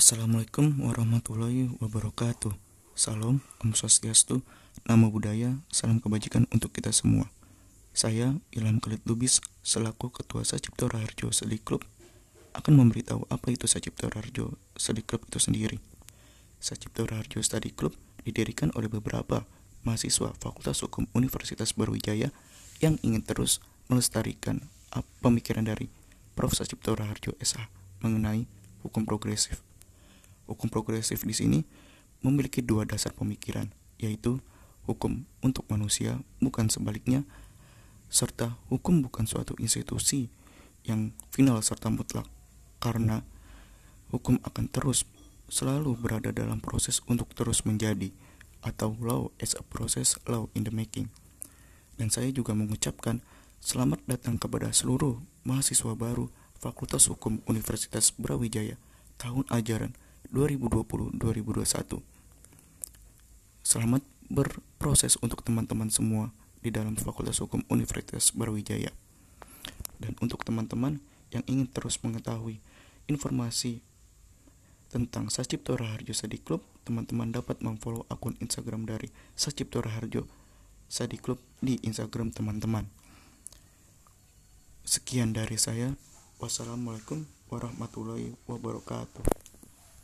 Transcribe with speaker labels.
Speaker 1: Assalamualaikum warahmatullahi wabarakatuh. Salam, Om Swastiastu, Nama Budaya, Salam Kebajikan untuk kita semua. Saya, Ilham Khalid Lubis, selaku Ketua Sacipto Raharjo Sedi Club, akan memberitahu apa itu Sacipto Raharjo Sedi Club itu sendiri. Sacipto Raharjo Study Club didirikan oleh beberapa mahasiswa Fakultas Hukum Universitas Barujaya yang ingin terus melestarikan pemikiran dari Prof. Sacipto Raharjo SH mengenai hukum progresif. Hukum progresif di sini memiliki dua dasar pemikiran, yaitu hukum untuk manusia bukan sebaliknya, serta hukum bukan suatu institusi yang final serta mutlak, karena hukum akan terus selalu berada dalam proses untuk terus menjadi, atau law as a process, law in the making. Dan saya juga mengucapkan selamat datang kepada seluruh mahasiswa baru Fakultas Hukum Universitas Brawijaya tahun ajaran 2020-2021. Selamat berproses untuk teman-teman semua di dalam Fakultas Hukum Universitas Barwijaya. Dan untuk teman-teman yang ingin terus mengetahui informasi tentang Sacipto Raharjo Sadi Club, teman-teman dapat memfollow akun Instagram dari Sacipto Raharjo Sadi Club di Instagram teman-teman. Sekian dari saya. Wassalamualaikum warahmatullahi wabarakatuh.